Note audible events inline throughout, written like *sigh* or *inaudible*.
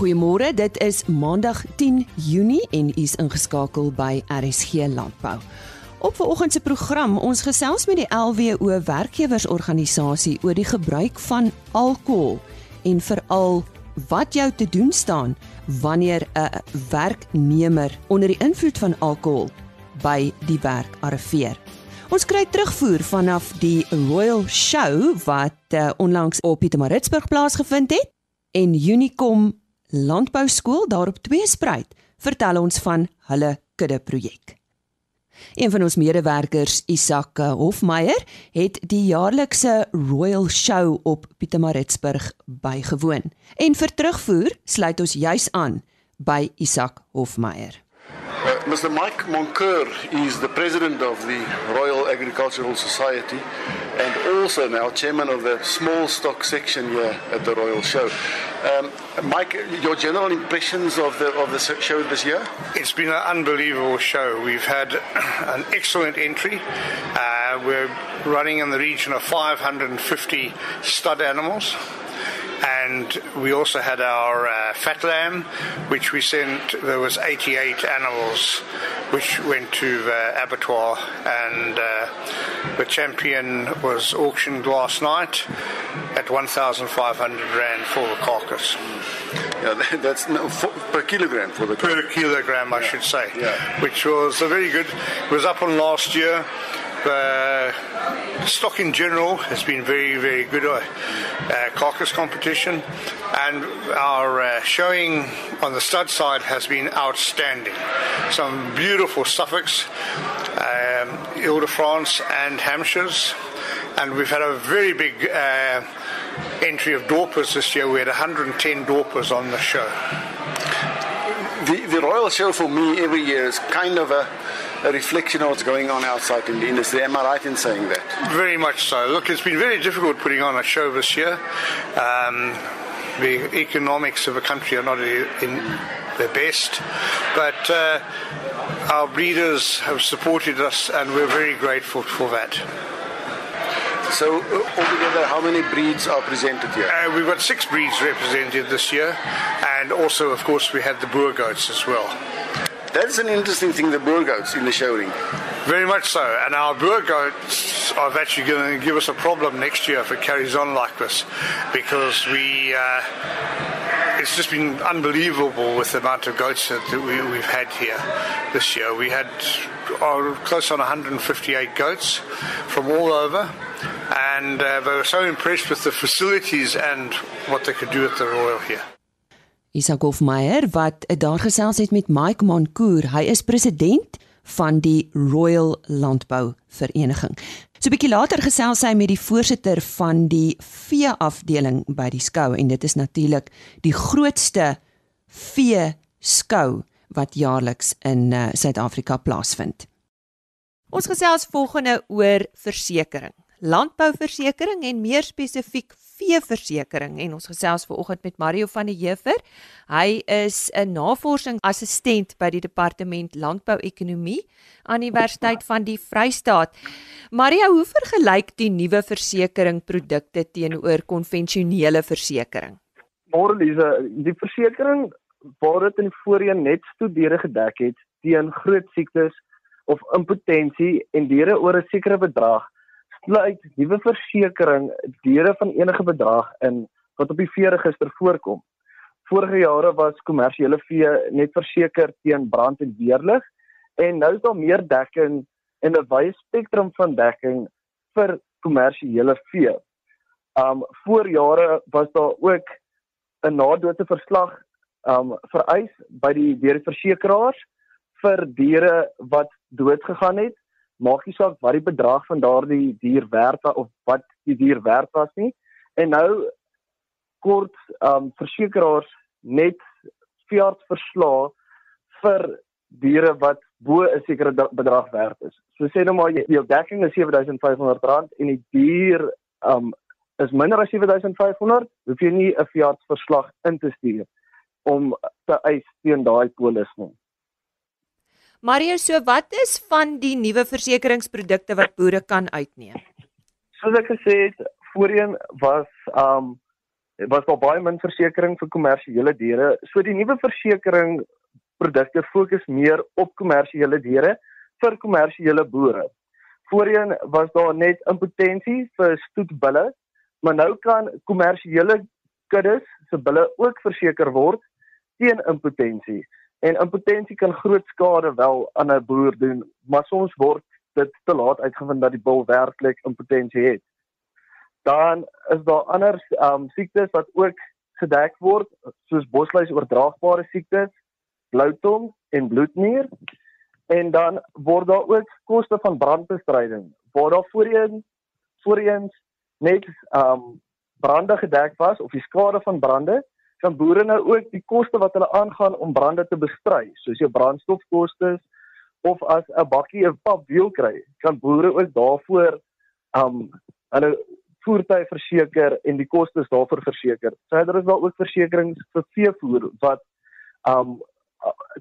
Goeiemôre, dit is Maandag 10 Junie en u is ingeskakel by RSG Landbou. Op vanoggend se program ons gesels met die LWO werkgewersorganisasie oor die gebruik van alkohol en veral wat jou te doen staan wanneer 'n werknemer onder die invloed van alkohol by die werk arriveer. Ons kry terugvoer vanaf die Royal Show wat uh, onlangs op Pietermaritzburg plaasgevind het en Unicom Landbouskool daarop twee spruit vertel ons van hulle kudde projek. Een van ons medewerkers, Isak Hofmeyer, het die jaarlikse Royal Show op Pietermaritzburg bygewoon. En vir terugvoer sluit ons juis aan by Isak Hofmeyer. Uh, Mr. Mike Moncur is the president of the Royal Agricultural Society and also now chairman of the small stock section here at the Royal Show. Um, Mike, your general impressions of the of the show this year? It's been an unbelievable show. We've had *clears throat* an excellent entry. Uh, we're running in the region of 550 stud animals and we also had our uh, fat lamb, which we sent. There was 88 animals, which went to the abattoir, and uh, the champion was auctioned last night at 1,500 rand for the carcass. Yeah, that's no, for, per kilogram for the per kilogram, I should say. Yeah. Which was a very good. It was up on last year. The stock in general has been very, very good. Uh, uh, carcass competition, and our uh, showing on the stud side has been outstanding. Some beautiful Suffolks, um, Ile de France, and Hampshires, and we've had a very big uh, entry of Dorpers this year. We had 110 Dorpers on the show. The, the Royal Show for me every year is kind of a a reflection of what's going on outside in the industry. Am I right in saying that? Very much so. Look, it's been very difficult putting on a show this year. Um, the economics of a country are not in their best, but uh, our breeders have supported us, and we're very grateful for that. So, uh, altogether, how many breeds are presented here? Uh, we've got six breeds represented this year, and also, of course, we had the Boer goats as well. That's an interesting thing, the Boer goats in the showing. Very much so. And our Boer goats are actually going to give us a problem next year if it carries on like this because we. Uh, it's just been unbelievable with the amount of goats that we, we've had here this year. We had oh, close on 158 goats from all over, and uh, they were so impressed with the facilities and what they could do at the Royal here. Isak Hofmeyer wat daar gesels het met Mike Moncour. Hy is president van die Royal Landbou Vereniging. So 'n bietjie later gesels hy met die voorsitter van die vee afdeling by die skou en dit is natuurlik die grootste vee skou wat jaarliks in uh, Suid-Afrika plaasvind. Ons gesels volgende oor versekerings landbouversekering en meer spesifiek veeversekering en ons gesels vanoggend met Mario van der Heever. Hy is 'n navorsingsassistent by die departement landbouekonomie aan die Universiteit van die Vrystaat. Mario, hoe vergelyk die nuwe versekeringprodukte teenoor konvensionele versekering? Môre Lise, die versekering waar dit in die voorheen net studeure gedek het teen groot siektes of impotensie en diere oor 'n sekere bedrag sluit nuwe versekerings deure van enige bedrag in wat op die veeregister voorkom. Vorige jare was kommersiële vee net verseker teen brand en weerlig en nou is daar meer dekking en 'n wye spektrum van dekking vir kommersiële vee. Um voor jare was daar ook 'n nadoodse verslag um vereis by die deur die versekeraars vir diere wat dood gegaan het maak nie saak wat die bedrag van daardie dier werd was of wat die dier werd was nie. En nou kort ehm um, versekeraars net veearts verslae vir diere wat bo 'n sekere bedrag werd is. So sê nou maar jou dekking is R7500 en die dier ehm um, is minder as R7500, hoef jy nie 'n veearts verslag in te stuur om te eis teen daai polis nie. Mario, so wat is van die nuwe versekeringsprodukte wat boere kan uitneem? Soos ek gesê het, voorheen was um was daar baie min versekerings vir kommersiële diere. So die nuwe versekering produkte fokus meer op kommersiële diere vir kommersiële boere. Voorheen was daar net impotensie vir stoetbulle, maar nou kan kommersiële kuddes se bulle ook verseker word teen impotensie. En impotensie kan groot skade wel aan 'n boer doen, maar soms word dit te laat uitgevind dat die bul werklik impotensie het. Dan is daar ander um siektes wat ook gedek word, soos bosluis oordraagbare siektes, bloutong en bloednier. En dan word daar ook koste van brandbestryding, waar daar voorheen voorheen net um brande gedek was of die skade van brande, kan boere nou ook die koste wat hulle aangaan om brande te bestry, soos jou brandstofkoste of as 'n bakkie 'n papwiel kry, kan boere ook daarvoor um hulle voertuie verseker en die kostes daarvoor verseker. Daar is wel ook versekerings vir veevoer wat um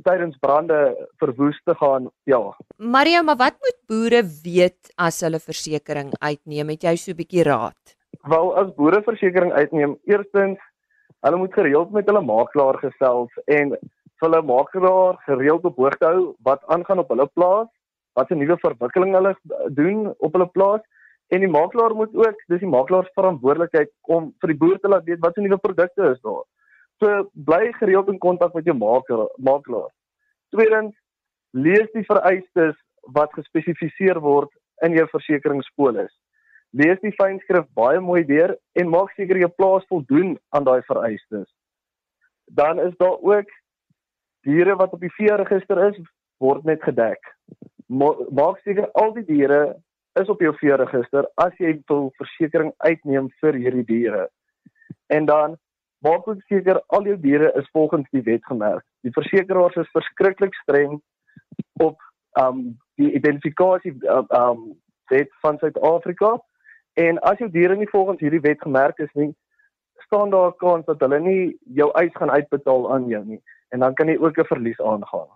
tydens brande verwoes te gaan. Ja. Maria, maar wat moet boere weet as hulle versekerings uitneem? Het jy so 'n bietjie raad? Wel, as boere versekerings uitneem, eerstens hulle moet gereeld met hulle makelaar gesels en hulle makelaar gereeld op hoogte hou wat aangaan op hulle plaas, wat 'n nuwe verwikkeling hulle doen op hulle plaas en die makelaar moet ook, dis die makelaar se verantwoordelikheid om vir die boer te laat weet wat se nuwe produkte is daar. So bly gereeld in kontak met jou makelaar. Tweedens, lees die vereistes wat gespesifiseer word in jou versekeringspolis. Lees die fynskrif baie mooi deur en maak seker jou plaas voldoen aan daai vereistes. Dan is daar ook diere wat op die veeregister is, word net gedek. Maak seker al die diere is op jou veeregister as jy 'n versekering uitneem vir hierdie diere. En dan maak ook seker al jou diere is volgens die wet gemerk. Die versekeraars is verskriklik streng op um die identifikasie um, um wet van Suid-Afrika en as jou diere nie volgens hierdie wet gemerk is nie, staan daar 'n kans dat hulle nie jou eis gaan uitbetaal aan jou nie en dan kan jy ook 'n verlies aangaan.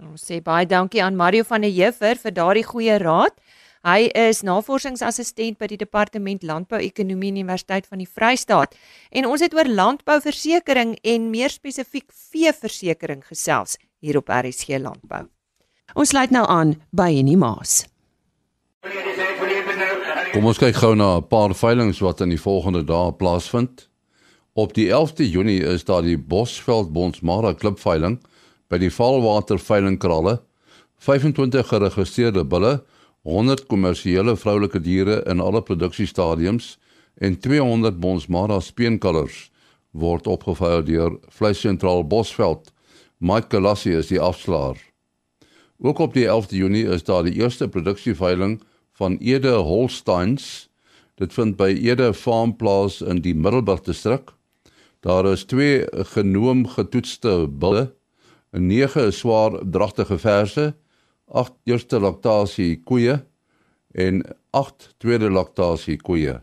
Ons sê baie dankie aan Mario van der Heever vir daardie goeie raad. Hy is navorsingsassistent by die Departement Landbou-ekonomie Universiteit van die Vrystaat en ons het oor landbouversekering en meer spesifiek veeversekering gesels hier op RSG Landbou. Ons sluit nou aan by Henny Maas. Kom ons kyk gou na 'n paar veilinge wat in die volgende dae plaasvind. Op die 11de Junie is daar die Bosveld Bonsmara klipveiling by die Valwater veilingkralle. 25 geregistreerde bulle 100 kommersiële vroulike diere in alle produksiestadiums en 200 bonsmara speenkalvers word opgeveil deur Vleissentraal Bosveld. Mike Galassi is die afslaer. Ook op die 11de Junie is daar die eerste produksieveiling van Ede Holsteins. Dit vind by Ede Farm Plaas in die Middelburg distrik. Daar is twee genoom getoetste bulle, 'n 9 swaar dragtige verse 8 eerste laktasie koeie en 8 tweede laktasie koeie.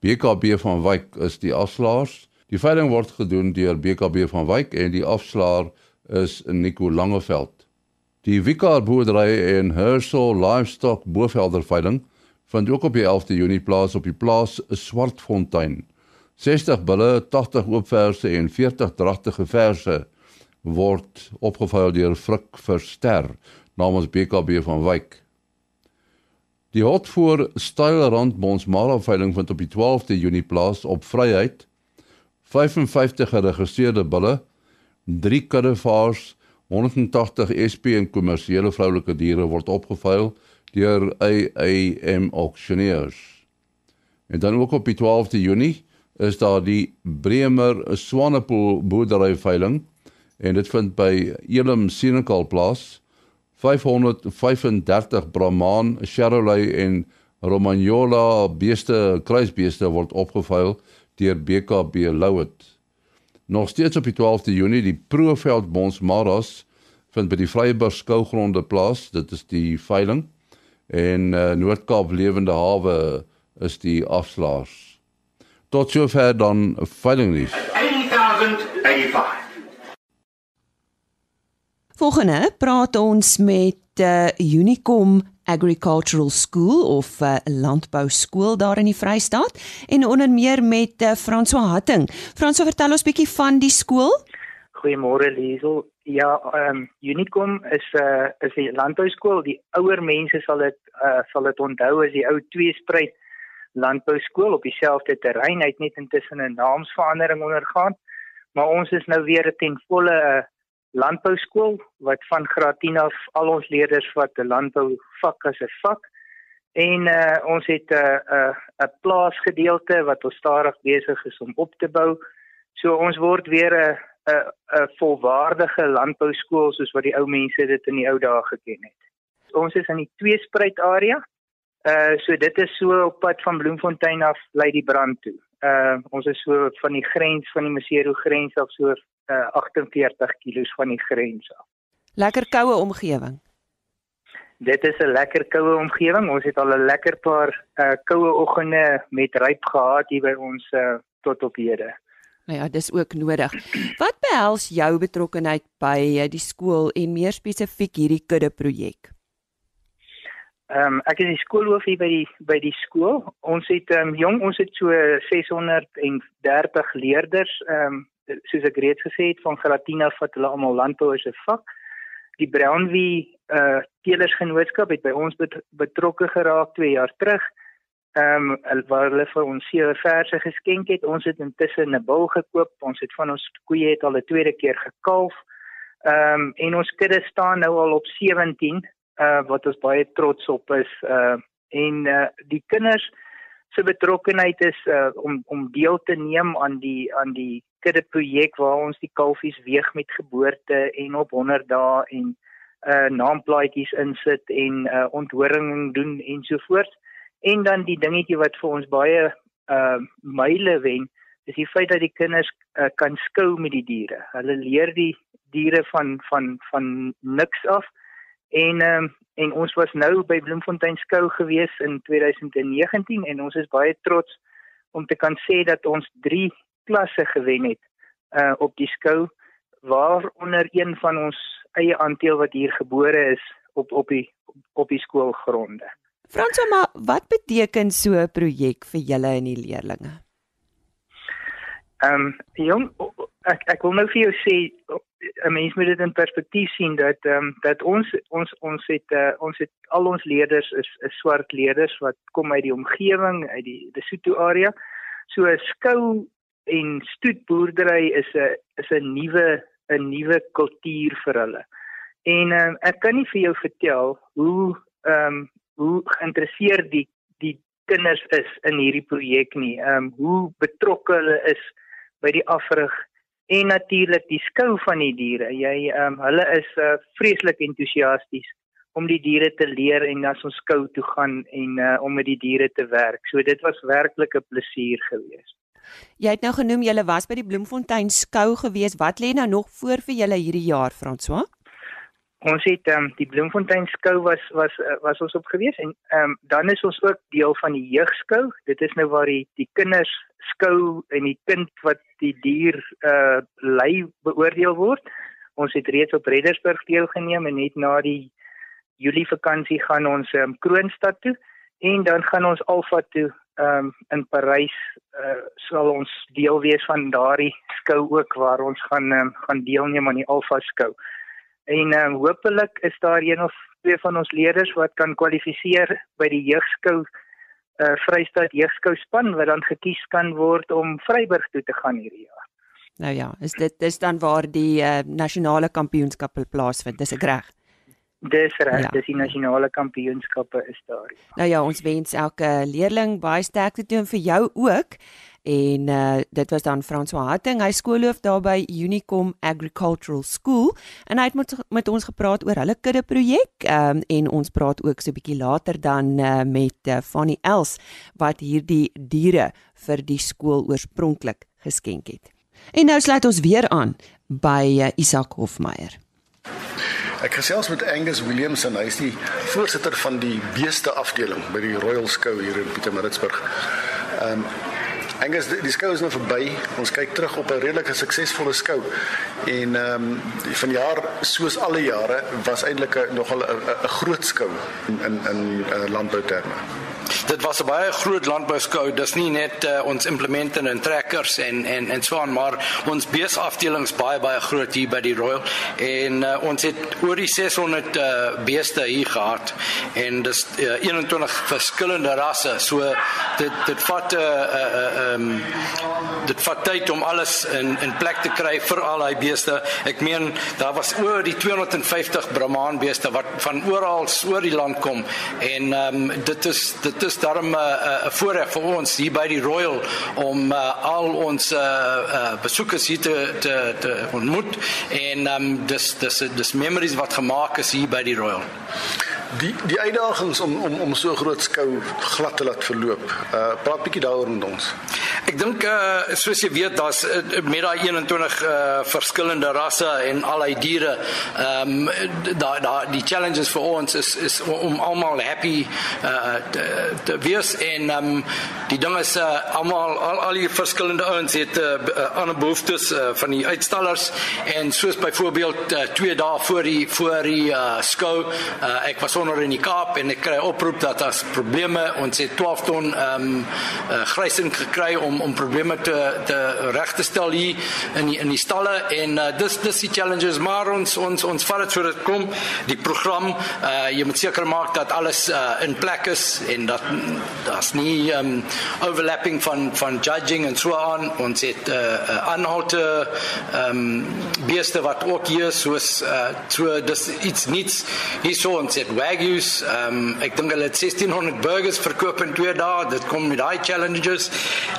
BKB van Wyk is die afslaers. Die veiling word gedoen deur BKB van Wyk en die afslaer is Nico Langeveld. Die Wikar boerdery en Hersel Livestock Bovelder veiling vind ook op die 11de Junie plaas op die plaas Swartfontein. 60 bulle, 80 oopverse en 40 dragtige verse word opgeveil deur Frik Verster namens BKB van Wyk. Die hotvoer Stylerand Bonsmara veiling vind op die 12de Junie plaas op Vryheid. 55 geregistreerde bulle, 3 kuddevaars, 180 SP en kommersiële vroulike diere word opgeveil deur AAM Auctioneers. En dan ook op die 12de Junie is daar die Bremer Swanepoel boerdery veiling en dit vind by Elim Senekal plaas. 535 Brahman, Charolais en Romagnola beeste, kruisbeeste word opgeveil deur BKB Louet. Nog steeds op die 12de Junie die Proveld Bons Maras vind by die Vryburg skougronde plaas. Dit is die veiling en uh, Noord-Kaap Lewende Hawe is die afslaers. Tot sover dan veiling nuus. 8085 Volgende praat ons met uh, Unicom Agricultural School of 'n uh, landbou skool daar in die Vrystaat en onder meer met uh, François Hatting. François, vertel ons bietjie van die skool. Goeiemôre Liesel. Ja, ehm um, Unicom is 'n uh, is 'n landbouskool. Die ouer mense sal dit uh, sal dit onthou as die ou tweespruit landbouskool op dieselfde terrein. Hy het net intussen 'n naamsverandering ondergaan. Maar ons is nou weer ten volle 'n uh, landbouskool wat van graad 10 af al ons leerders wat 'n landbou vak as 'n vak en uh, ons het 'n uh, 'n uh, 'n plaasgedeelte wat ons stadig besig is om op te bou. So ons word weer 'n 'n 'n volwaardige landbouskool soos wat die ou mense dit in die ou dae geken het. Ons is in die Tweespruit area. Uh so dit is so op pad van Bloemfontein af lei die brand toe. Uh ons is so van die grens van die Maseru grens af so uh 48 km van die grens af. Lekker koue omgewing. Dit is 'n lekker koue omgewing. Ons het al 'n lekker paar uh koue oggende met ryp gehad hier by ons uh tot op hede. Nou ja, dis ook nodig. Wat behels jou betrokkeheid by uh, die skool en meer spesifiek hierdie kudde projek? Ehm um, ek is die skoolhoof hier by die by die skool. Ons het ehm um, jong, ons het so 630 leerders ehm um, soos ek reeds gesê het van Gratina wat hulle almal landbou as 'n vak. Die Brownwie uh teelersgenootskap het by ons bet betrokke geraak 2 jaar terug. Ehm um, waar hulle vir ons sewe verse geskenk het. Ons het intussen 'n bul gekoop. Ons het van ons koeie het al 'n tweede keer gekalf. Ehm um, en ons kudde staan nou al op 17 uh wat ons baie trots op is. Uh en uh die kinders se betrokkenheid is uh om om deel te neem aan die aan die kudde projek waar ons die kalfies weeg met geboorte en op 100 dae en uh naamplaatjies insit en uh onthoring doen ensovoorts en dan die dingetjie wat vir ons baie uh myle wen is die feit dat die kinders uh, kan skou met die diere. Hulle leer die diere van van van niks af en um, en ons was nou by Bloemfontein skou gewees in 2019 en ons is baie trots om te kan sê dat ons klasse gewen het uh op die skou waaronder een van ons eie aandeel wat hier gebore is op op die op die skoolgronde. Franso, maar wat beteken so 'n projek vir julle en die leerders? Ehm um, jong ek ek wil nou vir jou sê 'n mens moet dit in perspektief sien dat ehm um, dat ons ons ons het uh, ons het al ons leerders is is swart leerders wat kom uit die omgewing uit die Lesotho area. So 'n skou en stoetboerdery is 'n is 'n nuwe 'n nuwe kultuur vir hulle. En um, ek kan nie vir jou vertel hoe ehm um, hoe geïnteresseerd die die kinders is in hierdie projek nie. Ehm um, hoe betrokke hulle is by die afrig en natuurlik die skou van die diere. Jy ehm um, hulle is uh, vreeslik entoesiasties om die diere te leer en as ons skou toe gaan en uh, om met die diere te werk. So dit was werklik 'n plesier geweest. Jy het nou genoem jy was by die Bloemfontein skou gewees. Wat lê nou nog voor vir julle hierdie jaar, François? Ons het ehm um, die Bloemfontein skou was was uh, was ons op gewees en ehm um, dan is ons ook deel van die jeugskou. Dit is nou waar die die kinders skou en die kind wat die dier uh lei beoordeel word. Ons het reeds op Reddersburg deelgeneem en net na die Julie vakansie gaan ons ehm um, Kroonstad toe en dan gaan ons Alfa toe ehm um, in Parys uh, sal ons deel wees van daardie skou ook waar ons gaan um, gaan deelneem aan die Alpha skou. En ehm um, hopelik is daar een of twee van ons leerders wat kan kwalifiseer by die jeugskou uh Vrystaat jeugskou span wat dan gekies kan word om Vryburg toe te gaan hierdie jaar. Nou ja, is dit dis dan waar die uh, nasionale kampioenskap plaasvind, dis ek reg? Dis reg, ja. dis die nasionale kampioenskappe is daar. Nou ja, ons wens elke leerling baie sterkte toe en vir jou ook. En uh dit was dan François Hatting, hy skoolhoof daar by Unicom Agricultural School en hy het met, met ons gepraat oor hulle kudde projek. Um en ons praat ook so 'n bietjie later dan uh, met uh, Fanny Els wat hierdie diere vir die skool oorspronklik geskenk het. En nou sluit ons weer aan by uh, Isak Hofmeyer. Ek gesels met Angus Williamson, hy is die voorsitter van die beeste afdeling by die Royal Skou hier in Pietermaritzburg. Ehm um, Angus die, die skou is nou verby. Ons kyk terug op 'n redelike suksesvolle skou. En ehm um, van jaar soos alle jare was eintlik nogal 'n groot skou in in in uh, landbouterme. Dit was 'n baie groot landbouskou. Dis nie net uh, ons implemente en trekkers en en en so aan, maar ons beesafdelings baie baie groot hier by die Royal en uh, ons het oor die 600 uh, eh, beeste hier gehad en dis uh, 21 verskillende rasse. So dit dit vat 'n uh, uh, um, dit vat tyd om alles in in plek te kry vir al daai beeste. Ek meen daar was oor die 250 Brahman beeste wat van oral oor die land kom en um, dit is dit dit is daarom 'n uh, 'n uh, voorreg vir ons hier by die Royal om uh, al ons uh, uh, besoekers hier te te te ontmoet en um, dis dis dis memories wat gemaak is hier by die Royal die die uitdagings om om om so groot skou glad te laat verloop. Uh praat bietjie daaroor met ons. Ek dink uh soos jy weet daar's uh, met daai 21 uh verskillende rasse en al die diere. Ehm um, daai daai die challenges vir ons is is om almal happy uh te, te wees en ehm um, die ding is uh almal al al die verskillende ouens het uh, ander behoeftes uh, van die uitstallers en soos byvoorbeeld uh, 2 dae voor die voor die uh skou uh ek was onder in die Kaap en ek kry oproep dat as probleme ons het 12 ton ehm um, uh, grysing gekry om om probleme te te reg te stel hier in die, in die stalle en uh, dis dis die challenges maar ons ons ons vat dit so dit kom die program uh, jy moet seker maak dat alles uh, in plek is en dat daar's nie um, overlapping van van judging en so aan ons het uh, uh, aanhalte ehm um, beeste wat ook hier soos uh, so dis iets niets hier so ons het wagyus. Um, ek dink hulle het 1600 burgers verkoop in 2 dae. Dit kom met daai challenges.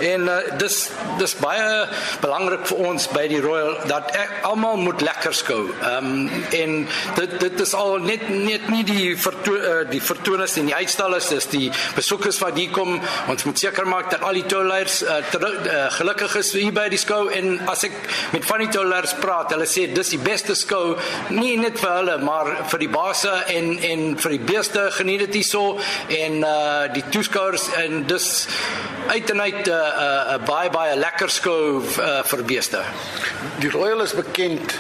En uh, dis dis baie belangrik vir ons by die Royal dat almal moet lekker skou. Ehm um, en dit dit is al net net nie die verto uh, die vertoners en die uitstallers is die besoekers wat hier kom. Ons moet seker maak dat al die tollers uh, uh, gelukkig is hier by die skou en as ek met van die tollers praat, hulle sê dis die beste skou nie net vir hulle maar vir die basse en en vir die beeste geniet dit hierso en uh die toeskouers en dis uit en uit 'n uh, uh, uh, baie baie lekker skou uh, vir beeste. Die Royal is bekend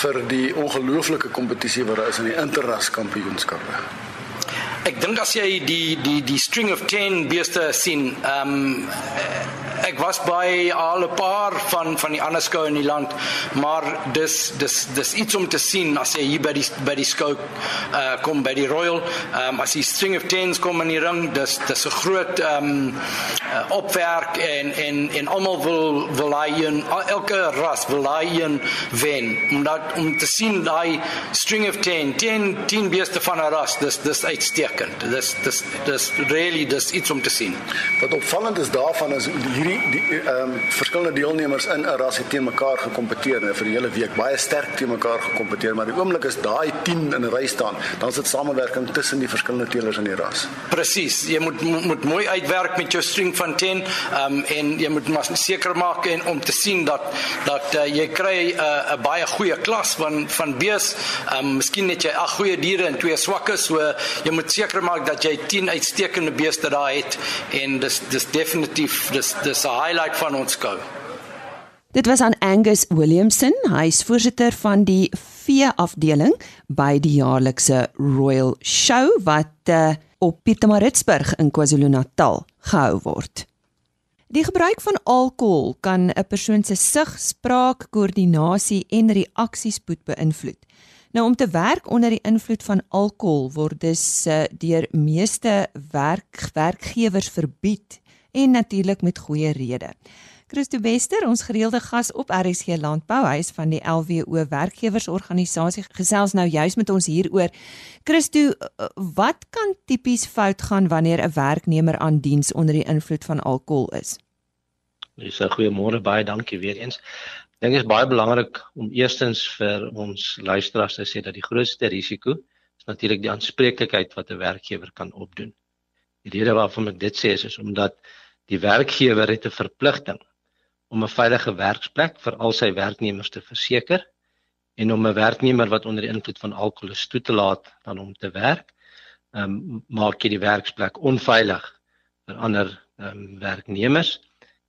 vir die ongelooflike kompetisie wat daar is in die interras kampioenskappe. Ek dink as jy die die die string of 10 beeste sien, ehm um, ek was by al 'n paar van van die ander skoue in die land, maar dis dis dis iets om te sien as jy hier by die by die skou uh kom by die Royal, um, as die string of 10s kom in die ring, dis dis 'n groot um uh, opwerk en en en almal wil wil hy een elke ras wil hy een wen om dat om te sien daai string of 10 10 10 beeste van 'n ras, dis dis uitstekend. Dis dis dis really dis iets om te sien. Wat opvallend is daarvan is hierdie die die ehm um, verskillende deelnemers in 'n ras het teen mekaar gekompeteer en vir die hele week baie sterk teen mekaar gekompeteer, maar die oomblik is daai 10 in 'n ry staan, dan is dit samewerking tussen die verskillende teelers in die ras. Presies, jy moet moet mooi uitwerk met jou string van 10, ehm um, en jy moet maar seker maak en om te sien dat dat uh, jy kry 'n uh, 'n baie goeie klas van van bees. Ehm um, miskien net jy ag goeie diere en twee swakke, so jy moet seker maak dat jy 10 uitstekende beeste daar het en dis dis definitief dis dis 'n highlight van ons skou. Dit was aan Angus Williamson, hy is voorsitter van die vee afdeling by die jaarlikse Royal Show wat uh, op Pietermaritzburg in KwaZulu-Natal gehou word. Die gebruik van alkohol kan 'n persoon se sig, spraak, koördinasie en reaksiespoed beïnvloed. Nou om te werk onder die invloed van alkohol word dus uh, deur meeste werk werkgewers verbied en natuurlik met goeie rede. Christo Wester, ons gereelde gas op RSG Landbou, hy is van die LWO werkgewersorganisasie gesels nou juis met ons hieroor. Christo, wat kan tipies fout gaan wanneer 'n werknemer aan diens onder die invloed van alkohol is? Dis 'n goeiemôre, baie dankie weer eens. Dink is baie belangrik om eerstens vir ons luisteraars te sê dat die grootste risiko is natuurlik die aanspreeklikheid wat 'n werkgewer kan opdoen. Die rede waarvan ek dit sê is, is omdat Die werkgewer het 'n verpligting om 'n veilige werksplek vir al sy werknemers te verseker en om 'n werknemer wat onder die invloed van alkohol is toe te laat dan om te werk. Ehm um, maak jy die werksplek onveilig vir ander ehm um, werknemers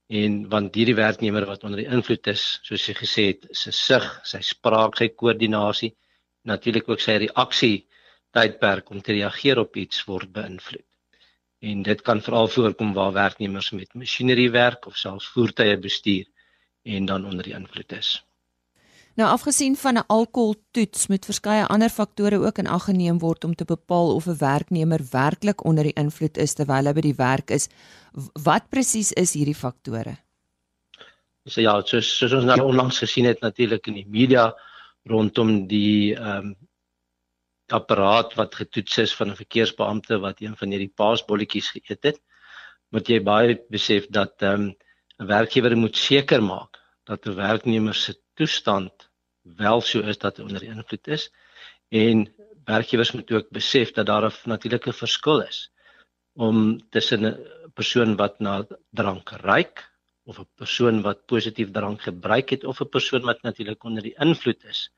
en want hierdie werknemer wat onder die invloed is, soos jy gesê het, sy sig, sy spraak, sy koördinasie, natuurlik ook sy reaksie tydperk om te reageer op iets word beïnvloed. En dit kan veral voorkom waar werknemers met masjinerie werk of selfs voertuie bestuur en dan onder die invloed is. Nou afgesien van 'n alkoholtoets moet verskeie ander faktore ook in ag geneem word om te bepaal of 'n werknemer werklik onder die invloed is terwyl hy by die werk is. Wat presies is hierdie faktore? So ja, soos, soos ons nou onlangs gesien het natuurlik in die media rondom die ehm um, apparaat wat getoets is van 'n verkeersbeampte wat een van hierdie paasbolletjies geëet het, moet jy baie besef dat ehm um, 'n werkgewer moet seker maak dat 'n werknemer se toestand wel so is dat hy onder invloed is en werkgewers moet ook besef dat daar 'n natuurlike verskil is om tussen 'n persoon wat na drank ruik of 'n persoon wat positief drank gebruik het of 'n persoon wat natuurlik onder die invloed is.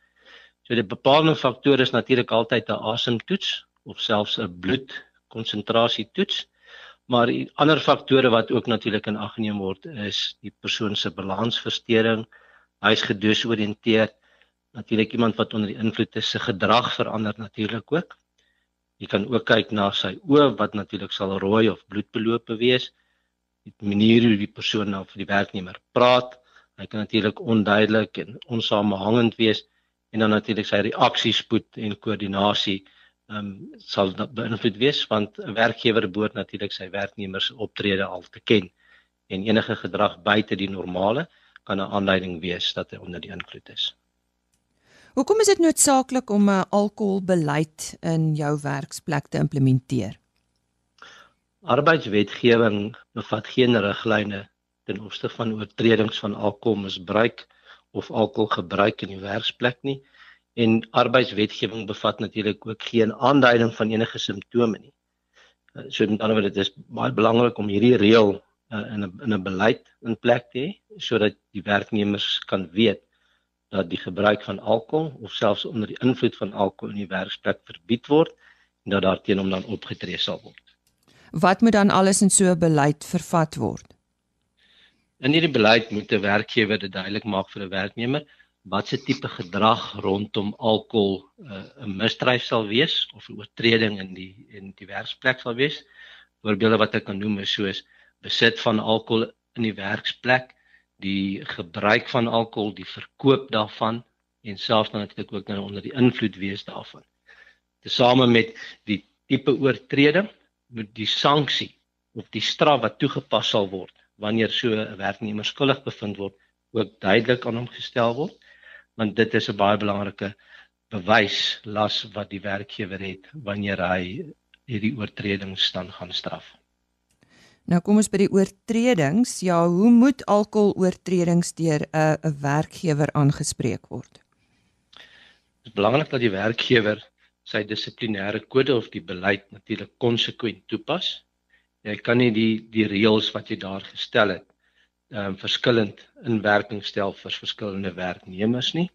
So die bepalende faktore is natuurlik altyd 'n asemtoets of selfs 'n bloedkonsentrasie toets. Maar ander faktore wat ook natuurlik in ag geneem word is die persoon se balansversteuring, hy's gedesoriënteerd. Natuurlik iemand wat onder die invloed is, se gedrag verander natuurlik ook. Jy kan ook kyk na sy oë wat natuurlik sal rooi of bloedbelope wees. Die manier hoe die persoon na vir die werknemer praat, hy kan natuurlik onduidelik en onsamehangend wees en dan natuurlik sy reaksiespoed en koördinasie ehm um, sal beïnvloed wees want 'n werkgewer behoort natuurlik sy werknemers optrede al te ken en enige gedrag buite die normale kan 'n aanleiding wees dat hy onder die invloed is. Hoekom is dit noodsaaklik om 'n alkoholbeleid in jou werksplek te implementeer? Arbeidswetgewing bevat geen riglyne ten opsigte van oortredings van alkoholmisbruik of alkoholgebruik in die werksplek nie en arbeidswetgewing bevat natuurlik ook geen aanduiding van enige simptome nie. So met ander woorde dit is baie belangrik om hierdie reël uh, in 'n in 'n beleid in plek te hê sodat die werknemers kan weet dat die gebruik van alkohol of selfs onder die invloed van alkohol in die werksplek verbied word en dat daar teen hom dan opgetree sal word. Wat moet dan alles in so 'n beleid vervat word? In hierdie beleid moet 'n werkgewer dit duidelik maak vir 'n werknemer wat se tipe gedrag rondom alkohol uh, 'n misdryf sal wees of 'n oortreding in die in die werksplek sal wees. Voorbeelde wat ek kan noem is soos besit van alkohol in die werksplek, die gebruik van alkohol, die verkoop daarvan en selfs dan natuurlik ook nou onder die invloed wees daarvan. Tesame met die tipe oortreding moet die sanksie of die straf wat toegepas sal word wanneer so 'n werknemer skuldig bevind word ook duidelik aan hom gestel word want dit is 'n baie belangrike bewys las wat die werkgewer het wanneer hy hierdie oortredings dan gaan straf. Nou kom ons by die oortredings. Ja, hoe moet alkoholoortredings deur 'n 'n werkgewer aangespreek word? Dit is belangrik dat die werkgewer sy dissiplinêre kode of die beleid natuurlik konsekwent toepas. Jy kan nie die die reëls wat jy daar gestel het, ehm um, verskillend in werking stel vir verskillende werknemers nie.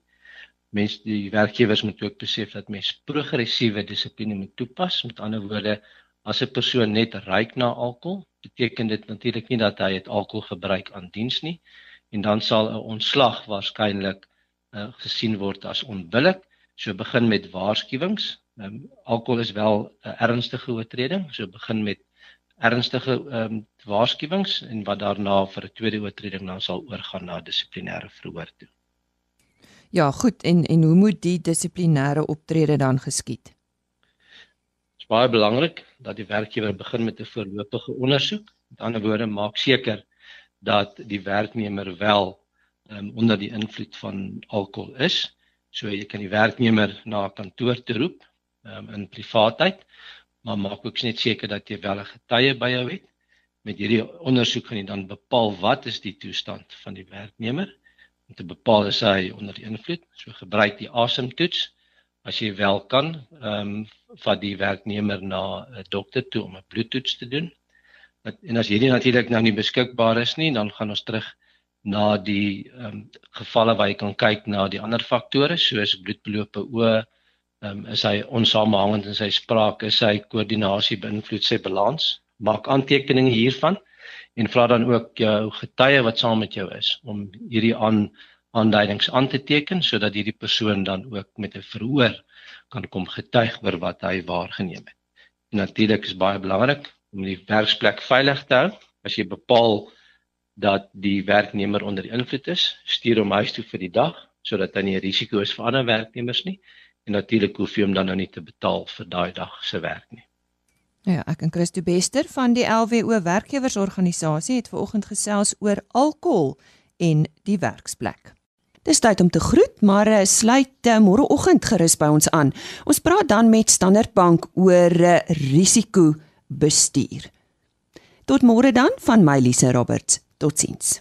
Mens die werkgewers moet ook besef dat mens progressiewe dissipline moet toepas. Met ander woorde, as 'n persoon net ruik na alkohol, beteken dit natuurlik nie dat hy het alkohol gebruik aan diens nie en dan sal 'n ontslag waarskynlik uh, gesien word as onbillik. So begin met waarskuwings. Um, alkohol is wel 'n ernstige oortreding, so begin met ernstige ehm um, waarskuwings en wat daarna vir 'n tweede oortreding dan sal oorgaan na dissiplinêre verhoor toe. Ja, goed. En en hoe moet die dissiplinêre optrede dan geskied? baie belangrik dat die werkgewer begin met 'n voorlopige ondersoek. Met ander woorde, maak seker dat die werknemer wel um, onder die invloed van alkohol is. So jy kan die werknemer na kantoor toe roep um, in privaatheid, maar maak ook net seker dat jy wel 'n getuie by jou het. Met hierdie ondersoek gaan jy dan bepaal wat is die toestand van die werknemer om te bepaal is hy onder invloed. So gebruik die asemtoets as jy wel kan, ehm um, vat die werknemer na 'n dokter toe om 'n bloedtoets te doen. En as hierdie natuurlik nou nie beskikbaar is nie, dan gaan ons terug na die ehm um, gevalle waar jy kan kyk na die ander faktore soos bloedbelope oë, um, is hy onsamehangend in sy spraak, is sy koördinasie beïnvloed sy balans. Maak aantekeninge hiervan en vra dan ook jou getuie wat saam met jou is om hierdie aan aanduidings aan te teken sodat hierdie persoon dan ook met 'n verhoor kan kom getuig oor wat hy waargeneem het. En natuurlik is baie belangrik om die werksplek veilig te hou. As jy bepaal dat die werknemer onder invloed is, stuur hom huis toe vir die dag sodat hy nie 'n risiko is vir ander werknemers nie en natuurlik hoef jy hom dan nou nie te betaal vir daai dag se werk nie. Ja, ek en Christo Bester van die LWO werkgewersorganisasie het vanoggend gesels oor alkohol en die werksplek. Dis tyd om te groet, maar uh, sluit uh, môreoggend gerus by ons aan. Ons praat dan met Standard Bank oor uh, risiko bestuur. Tot môre dan van my Lise Roberts. Totsiens.